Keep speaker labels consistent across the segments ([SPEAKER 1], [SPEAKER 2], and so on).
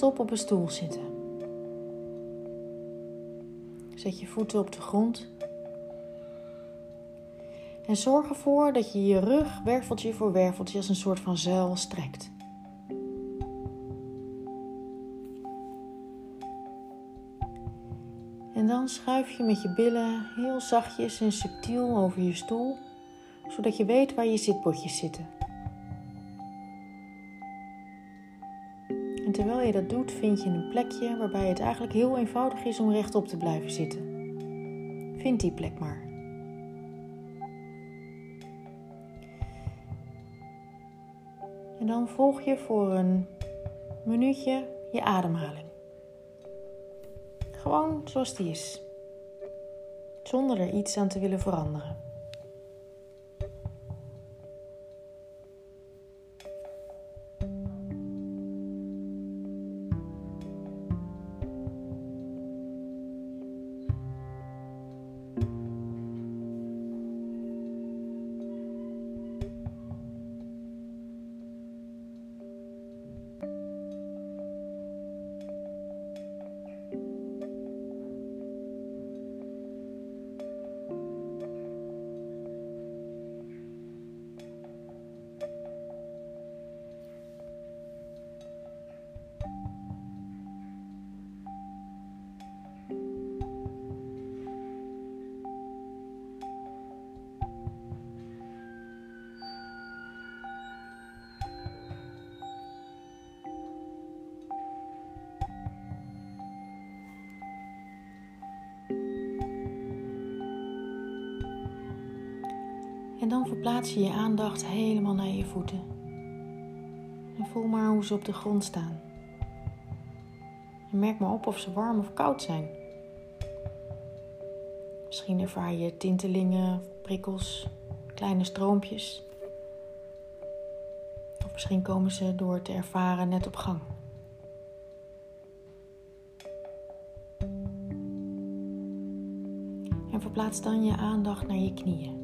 [SPEAKER 1] rechtop op een stoel zitten. Zet je voeten op de grond. En zorg ervoor dat je je rug werveltje voor werveltje als een soort van zuil strekt. En dan schuif je met je billen heel zachtjes en subtiel over je stoel, zodat je weet waar je zitbotjes zitten. Terwijl je dat doet, vind je een plekje waarbij het eigenlijk heel eenvoudig is om rechtop te blijven zitten. Vind die plek maar. En dan volg je voor een minuutje je ademhaling. Gewoon zoals die is. Zonder er iets aan te willen veranderen. En dan verplaats je je aandacht helemaal naar je voeten. En voel maar hoe ze op de grond staan. En merk maar op of ze warm of koud zijn. Misschien ervaar je tintelingen, prikkels, kleine stroompjes. Of misschien komen ze door te ervaren net op gang. En verplaats dan je aandacht naar je knieën.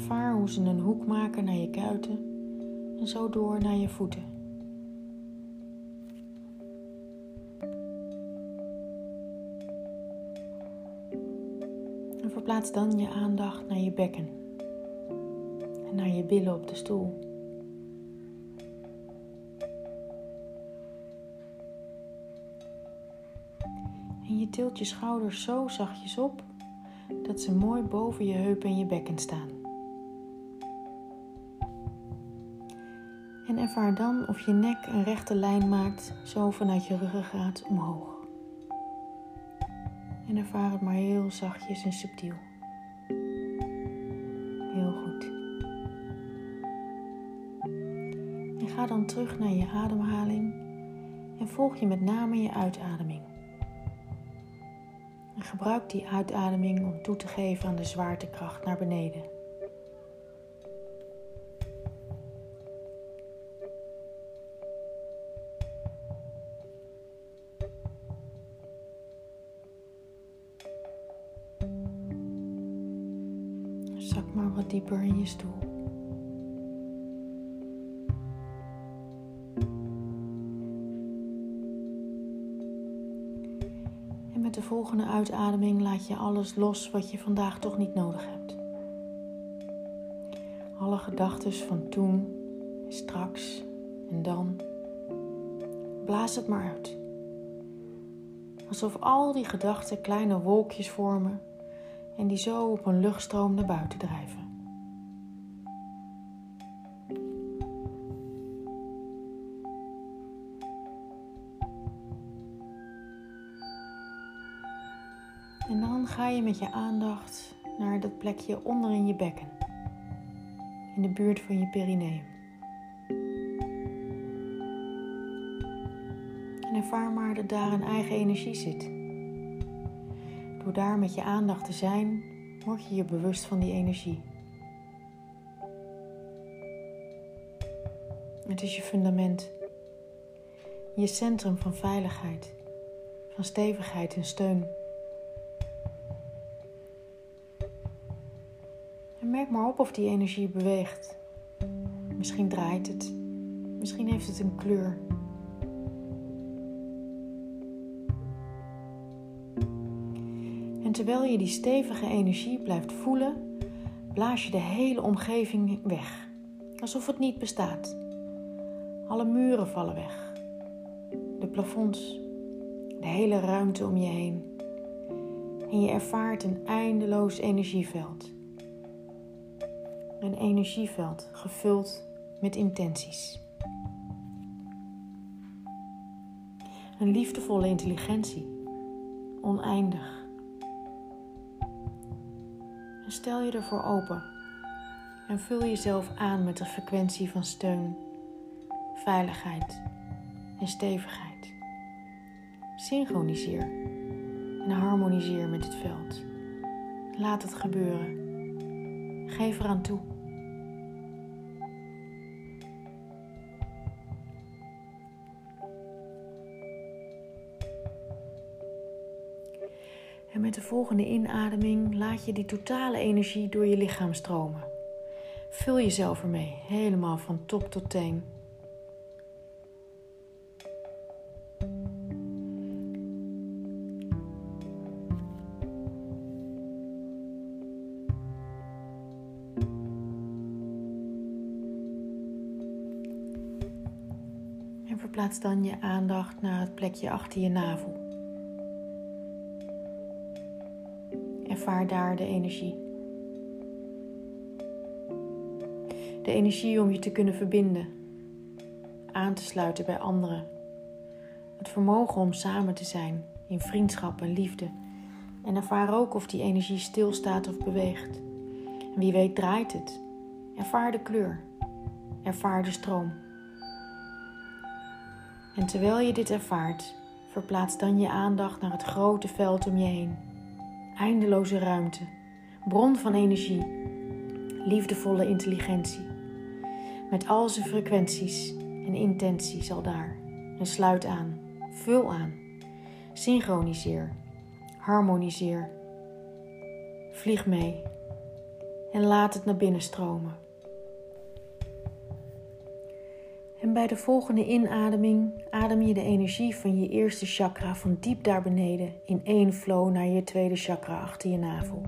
[SPEAKER 1] Ervaar hoe ze een hoek maken naar je kuiten en zo door naar je voeten. En verplaats dan je aandacht naar je bekken en naar je billen op de stoel. En je tilt je schouders zo zachtjes op dat ze mooi boven je heupen en je bekken staan. Ervaar dan of je nek een rechte lijn maakt, zo vanuit je ruggengraat omhoog. En ervaar het maar heel zachtjes en subtiel. Heel goed. En ga dan terug naar je ademhaling en volg je met name je uitademing. En gebruik die uitademing om toe te geven aan de zwaartekracht naar beneden. Dieper in je stoel. En met de volgende uitademing laat je alles los wat je vandaag toch niet nodig hebt. Alle gedachten van toen, straks en dan. Blaas het maar uit. Alsof al die gedachten kleine wolkjes vormen en die zo op een luchtstroom naar buiten drijven. Je met je aandacht naar dat plekje onder in je bekken, in de buurt van je perineum. En ervaar maar dat daar een eigen energie zit. Door daar met je aandacht te zijn, word je je bewust van die energie. Het is je fundament, je centrum van veiligheid, van stevigheid en steun. Merk maar op of die energie beweegt. Misschien draait het, Misschien heeft het een kleur. En terwijl je die stevige energie blijft voelen, blaas je de hele omgeving weg, alsof het niet bestaat. Alle muren vallen weg, de plafonds, de hele ruimte om je heen. En je ervaart een eindeloos energieveld. Een energieveld gevuld met intenties. Een liefdevolle intelligentie, oneindig. En stel je ervoor open en vul jezelf aan met de frequentie van steun, veiligheid en stevigheid. Synchroniseer en harmoniseer met het veld. Laat het gebeuren. Geef eraan toe. Met de volgende inademing laat je die totale energie door je lichaam stromen. Vul jezelf ermee, helemaal van top tot teen. En verplaats dan je aandacht naar het plekje achter je navel. Ervaar daar de energie. De energie om je te kunnen verbinden, aan te sluiten bij anderen. Het vermogen om samen te zijn in vriendschap en liefde. En ervaar ook of die energie stilstaat of beweegt. En wie weet draait het. Ervaar de kleur. Ervaar de stroom. En terwijl je dit ervaart, verplaats dan je aandacht naar het grote veld om je heen eindeloze ruimte, bron van energie, liefdevolle intelligentie. Met al zijn frequenties en intenties al daar. En sluit aan, vul aan, synchroniseer, harmoniseer. Vlieg mee en laat het naar binnen stromen. En bij de volgende inademing adem je de energie van je eerste chakra van diep daar beneden in één flow naar je tweede chakra achter je navel.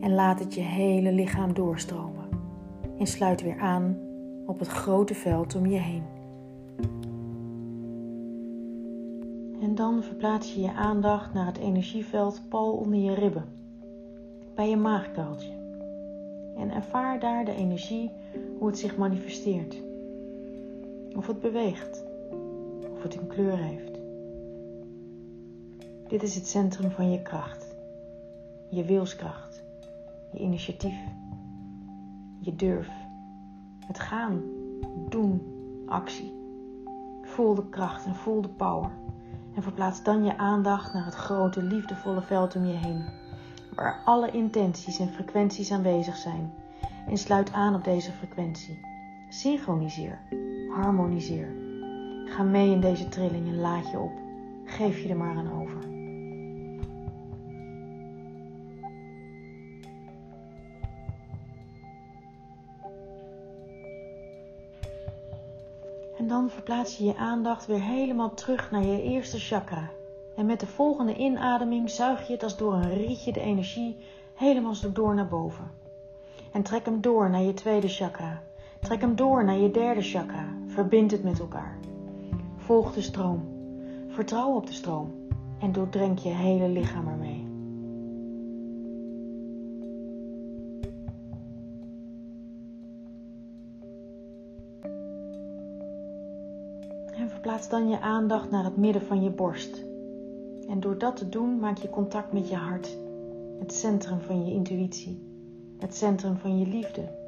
[SPEAKER 1] En laat het je hele lichaam doorstromen. En sluit weer aan op het grote veld om je heen. En dan verplaats je je aandacht naar het energieveld pal onder je ribben, bij je maagkuiltje. En ervaar daar de energie, hoe het zich manifesteert. Of het beweegt. Of het een kleur heeft. Dit is het centrum van je kracht. Je wilskracht. Je initiatief. Je durf. Het gaan. Doen. Actie. Voel de kracht en voel de power. En verplaats dan je aandacht naar het grote liefdevolle veld om je heen. Waar alle intenties en frequenties aanwezig zijn. En sluit aan op deze frequentie. Synchroniseer harmoniseer. Ga mee in deze trilling en laat je op. Geef je er maar aan over. En dan verplaats je je aandacht weer helemaal terug naar je eerste chakra. En met de volgende inademing zuig je het als door een rietje de energie helemaal zo door naar boven. En trek hem door naar je tweede chakra, Trek hem door naar je derde chakra. Verbind het met elkaar. Volg de stroom. Vertrouw op de stroom. En doordrenk je hele lichaam ermee. En verplaats dan je aandacht naar het midden van je borst. En door dat te doen maak je contact met je hart, het centrum van je intuïtie, het centrum van je liefde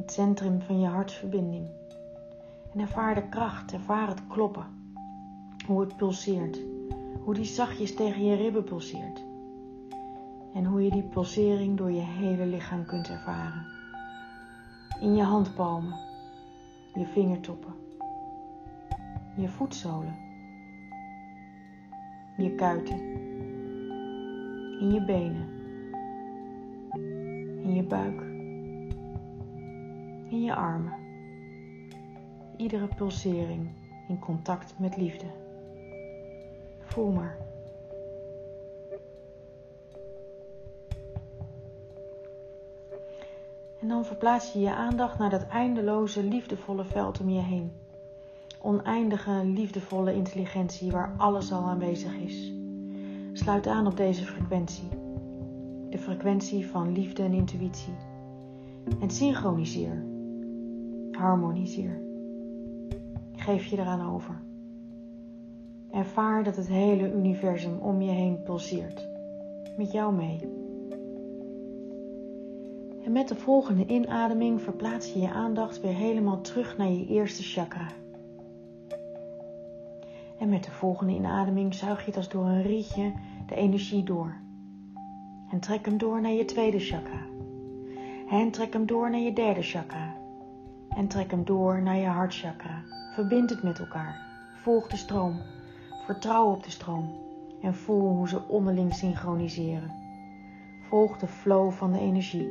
[SPEAKER 1] het centrum van je hartsverbinding. En ervaar de kracht, ervaar het kloppen. Hoe het pulseert. Hoe die zachtjes tegen je ribben pulseert. En hoe je die pulsering door je hele lichaam kunt ervaren. In je handpalmen, je vingertoppen, je voetzolen, je kuiten, in je benen, in je buik in je armen, iedere pulsering in contact met liefde. Voel maar. En dan verplaats je je aandacht naar dat eindeloze, liefdevolle veld om je heen. Oneindige, liefdevolle intelligentie waar alles al aanwezig is. Sluit aan op deze frequentie. De frequentie van liefde en intuïtie. En synchroniseer. Harmoniseer. Geef je eraan over. Ervaar dat het hele universum om je heen pulseert. Met jou mee. En met de volgende inademing verplaats je je aandacht weer helemaal terug naar je eerste chakra. En met de volgende inademing zuig je het als door een rietje de energie door. En trek hem door naar je tweede chakra. En trek hem door naar je derde chakra. En trek hem door naar je hartchakra. Verbind het met elkaar. Volg de stroom. Vertrouw op de stroom. En voel hoe ze onderling synchroniseren. Volg de flow van de energie.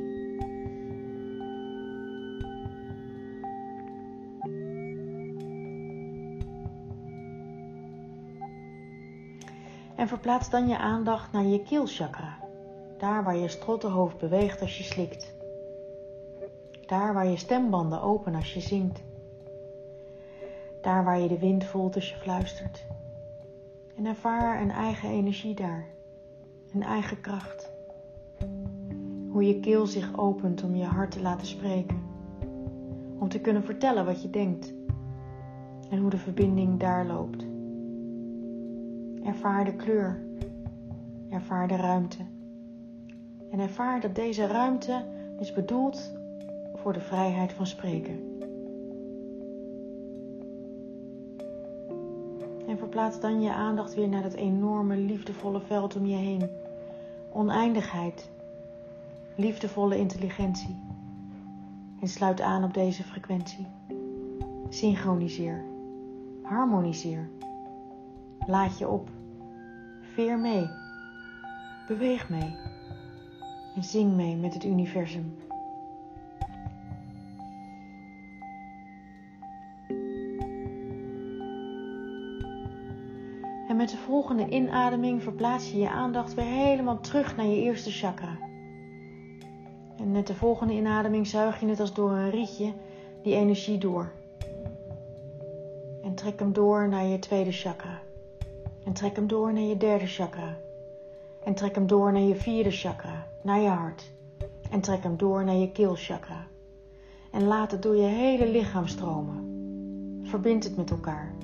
[SPEAKER 1] En verplaats dan je aandacht naar je keelchakra. Daar waar je strottenhoofd beweegt als je slikt. Daar waar je stembanden open als je zingt. Daar waar je de wind voelt als je fluistert. En ervaar een eigen energie daar. Een eigen kracht. Hoe je keel zich opent om je hart te laten spreken. Om te kunnen vertellen wat je denkt. En hoe de verbinding daar loopt. Ervaar de kleur. Ervaar de ruimte. En ervaar dat deze ruimte is bedoeld voor de vrijheid van spreken. En verplaats dan je aandacht weer naar dat enorme liefdevolle veld om je heen. Oneindigheid. Liefdevolle intelligentie. En sluit aan op deze frequentie. Synchroniseer. Harmoniseer. Laat je op. Veer mee. Beweeg mee. En zing mee met het universum. De volgende inademing verplaats je je aandacht weer helemaal terug naar je eerste chakra. En met de volgende inademing zuig je het als door een rietje die energie door. En trek hem door naar je tweede chakra. En trek hem door naar je derde chakra. En trek hem door naar je vierde chakra, naar je hart. En trek hem door naar je keelchakra. En laat het door je hele lichaam stromen. Verbind het met elkaar.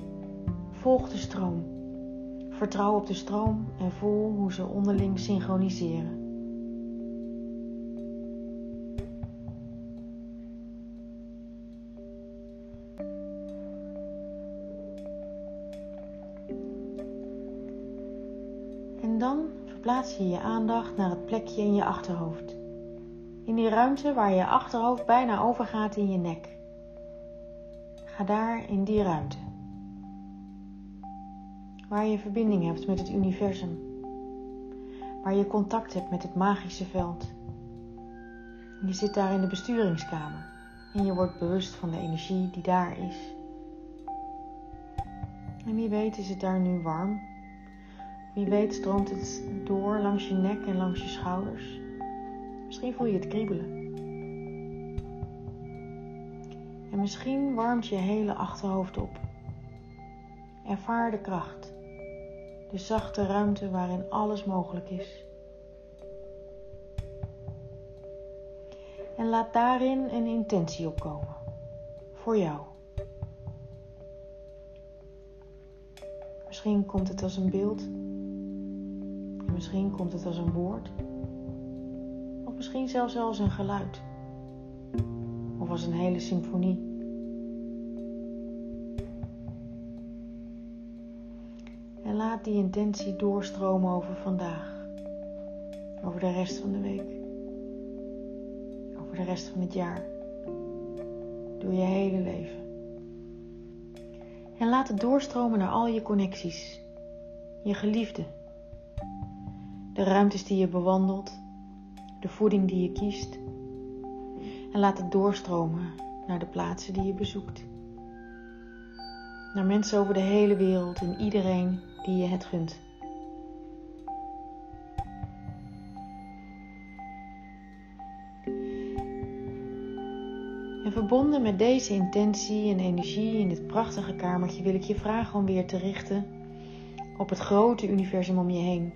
[SPEAKER 1] Volg de stroom. Vertrouw op de stroom en voel hoe ze onderling synchroniseren. dan verplaats je je aandacht naar het plekje in je achterhoofd. In die ruimte waar je achterhoofd bijna overgaat in je nek. Ga daar in die ruimte. Waar je verbinding hebt met het universum. Waar je contact hebt met het magische veld. Je zit daar in de besturingskamer en je wordt bewust van de energie die daar is. En wie weet is het daar nu warm wie weet stroomt het door langs je nek en langs je schouders. Misschien voel je het kriebelen. En misschien warmt je hele achterhoofd op. Ervaar de kracht. De zachte ruimte waarin alles mogelijk is. En laat daarin een intentie opkomen. Voor jou. Misschien komt het als een beeld Misschien komt het als een woord. Of misschien zelfs als een geluid. Of als een hele symfonie. Laat die intentie doorstromen over vandaag. Over de rest van de week. Over de rest van het jaar. Door je hele leven. En laat het doorstromen naar al je connecties. Je geliefden de ruimtes die je bewandelt, de voeding die je kiest. En laat het doorstromen naar de plaatsen die je bezoekt. naar mensen over de hele wereld en iedereen die je het gunt. En verbonden met deze intentie en energie in dit prachtige kamertje wil ik je vragen om weer te richten op het grote universum om je heen,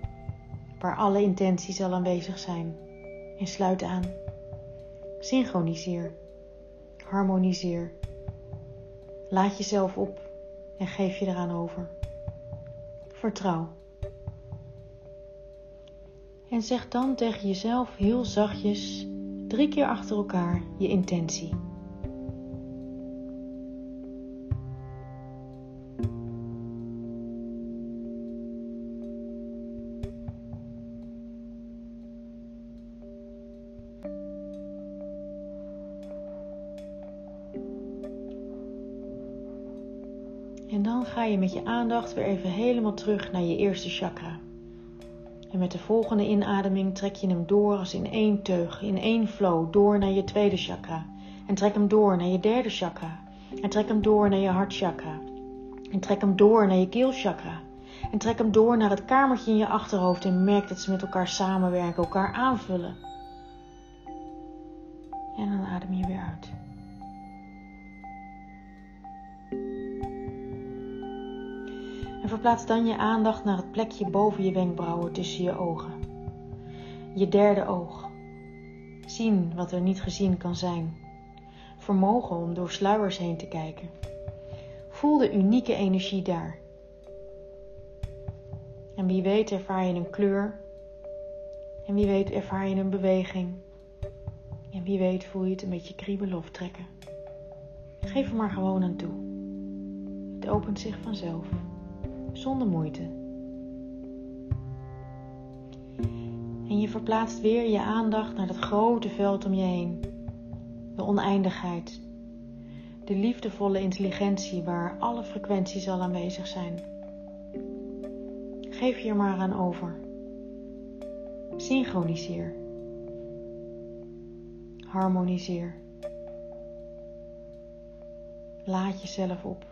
[SPEAKER 1] waar alle intenties al aanwezig zijn. En sluit aan. Synchroniseer. Harmoniseer. Laat jezelf op en geef je eraan over. Vertrouw. En zeg dan tegen jezelf heel zachtjes, drie keer achter elkaar, je intentie. Je met je aandacht weer even helemaal terug naar je eerste chakra. En met de volgende inademing trek je hem door als in één teug, in één flow, door naar je tweede chakra. En trek hem door naar je derde chakra. En trek hem door naar je hartchakra. En trek hem door naar je keelchakra. En trek hem door naar het kamertje in je achterhoofd en merk dat ze met elkaar samenwerken, elkaar aanvullen. Verplaats dan je aandacht naar het plekje boven je wenkbrauwen tussen je ogen. Je derde oog. Zien wat er niet gezien kan zijn. Vermogen om door sluiers heen te kijken. Voel de unieke energie daar. En wie weet ervaar je een kleur. En wie weet ervaar je een beweging. En wie weet voel je het een beetje kriebelen of trekken. Geef er maar gewoon aan toe. Het opent zich vanzelf zonder moeite. En je verplaatst weer je aandacht naar het grote veld om je heen. De oneindigheid. De liefdevolle intelligentie waar alle frequenties al aanwezig zijn. Geef je er maar aan over. Synchroniseer. Harmoniseer. Laat jezelf op.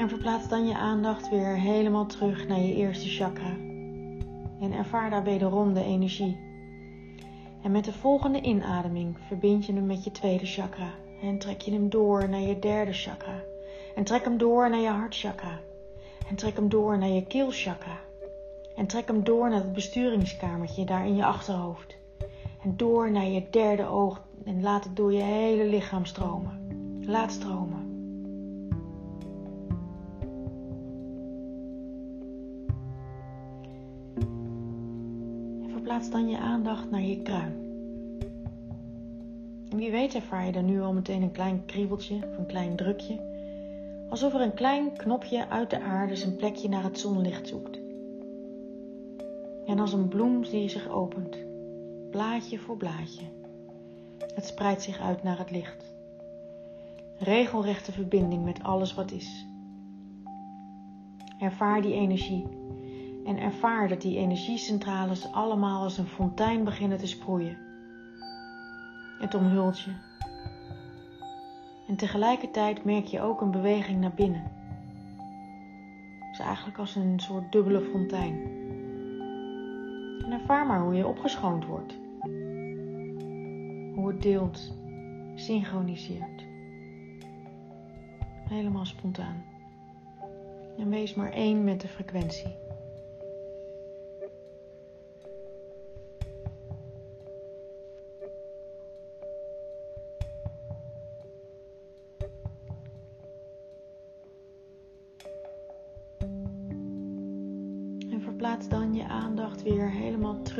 [SPEAKER 1] En verplaats dan je aandacht weer helemaal terug naar je eerste chakra. En ervaar daar wederom de energie. En met de volgende inademing verbind je hem met je tweede chakra. En trek je hem door naar je derde chakra. En trek hem door naar je hartchakra. En trek hem door naar je keelchakra. En trek hem door naar het besturingskamertje daar in je achterhoofd. En door naar je derde oog. En laat het door je hele lichaam stromen. Laat stromen. Plaats dan je aandacht naar je kruin. En wie weet ervaar je dan nu al meteen een klein kriebeltje of een klein drukje. Alsof er een klein knopje uit de aarde zijn plekje naar het zonlicht zoekt. En als een bloem die zich opent, blaadje voor blaadje. Het spreidt zich uit naar het licht. Regelrechte verbinding met alles wat is. Ervaar die energie en ervaar dat die energiecentrales allemaal als een fontein beginnen te sproeien. Het omhult je. En tegelijkertijd merk je ook een beweging naar binnen. Het is eigenlijk als een soort dubbele fontein. En ervaar maar hoe je opgeschoond wordt. Hoe het deelt, synchroniseert. Helemaal spontaan. En wees maar één met de frequentie.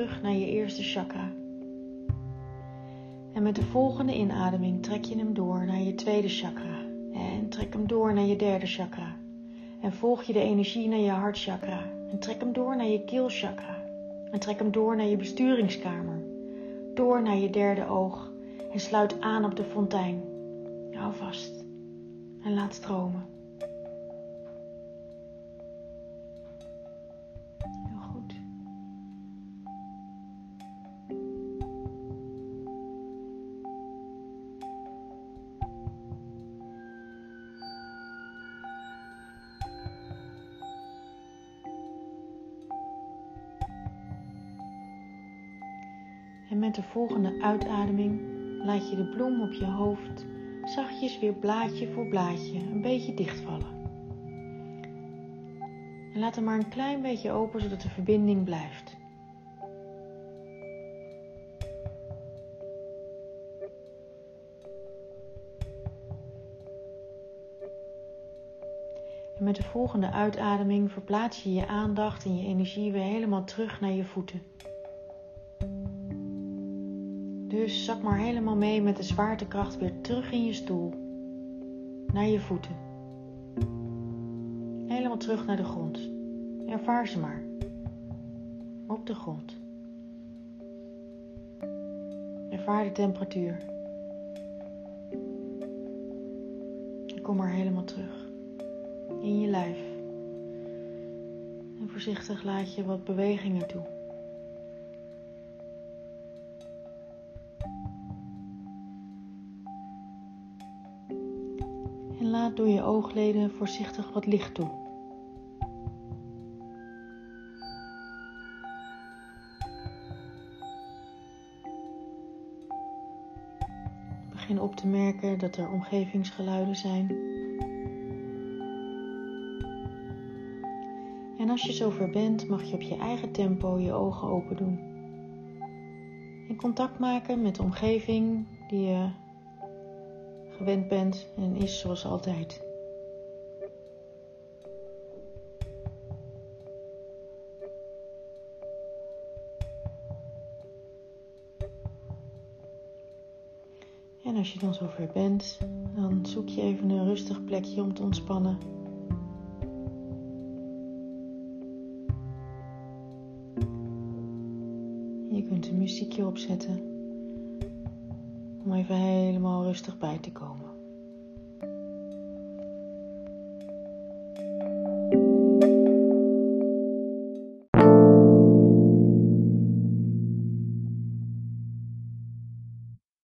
[SPEAKER 1] Terug naar je eerste chakra. En met de volgende inademing trek je hem door naar je tweede chakra. En trek hem door naar je derde chakra. En volg je de energie naar je hartchakra. En trek hem door naar je keelchakra. En trek hem door naar je besturingskamer. door naar je derde oog en sluit aan op de fontein. Hou vast en laat stromen. Volgende uitademing laat je de bloem op je hoofd zachtjes weer blaadje voor blaadje een beetje dichtvallen. En laat hem maar een klein beetje open zodat de verbinding blijft. En met de volgende uitademing verplaats je je aandacht en je energie weer helemaal terug naar je voeten. Dus zak maar helemaal mee met de zwaartekracht weer terug in je stoel. Naar je voeten. Helemaal terug naar de grond. Ervaar ze maar. Op de grond. Ervaar de temperatuur. Kom maar helemaal terug. In je lijf. En voorzichtig laat je wat bewegingen toe. Door je oogleden voorzichtig wat licht toe. Begin op te merken dat er omgevingsgeluiden zijn. En als je zover bent, mag je op je eigen tempo je ogen open doen. In contact maken met de omgeving die je gewend bent en is zoals altijd. En als je dan zover bent, dan zoek je even een rustig plekje om te ontspannen. Je kunt een muziekje opzetten even helemaal rustig bij te komen.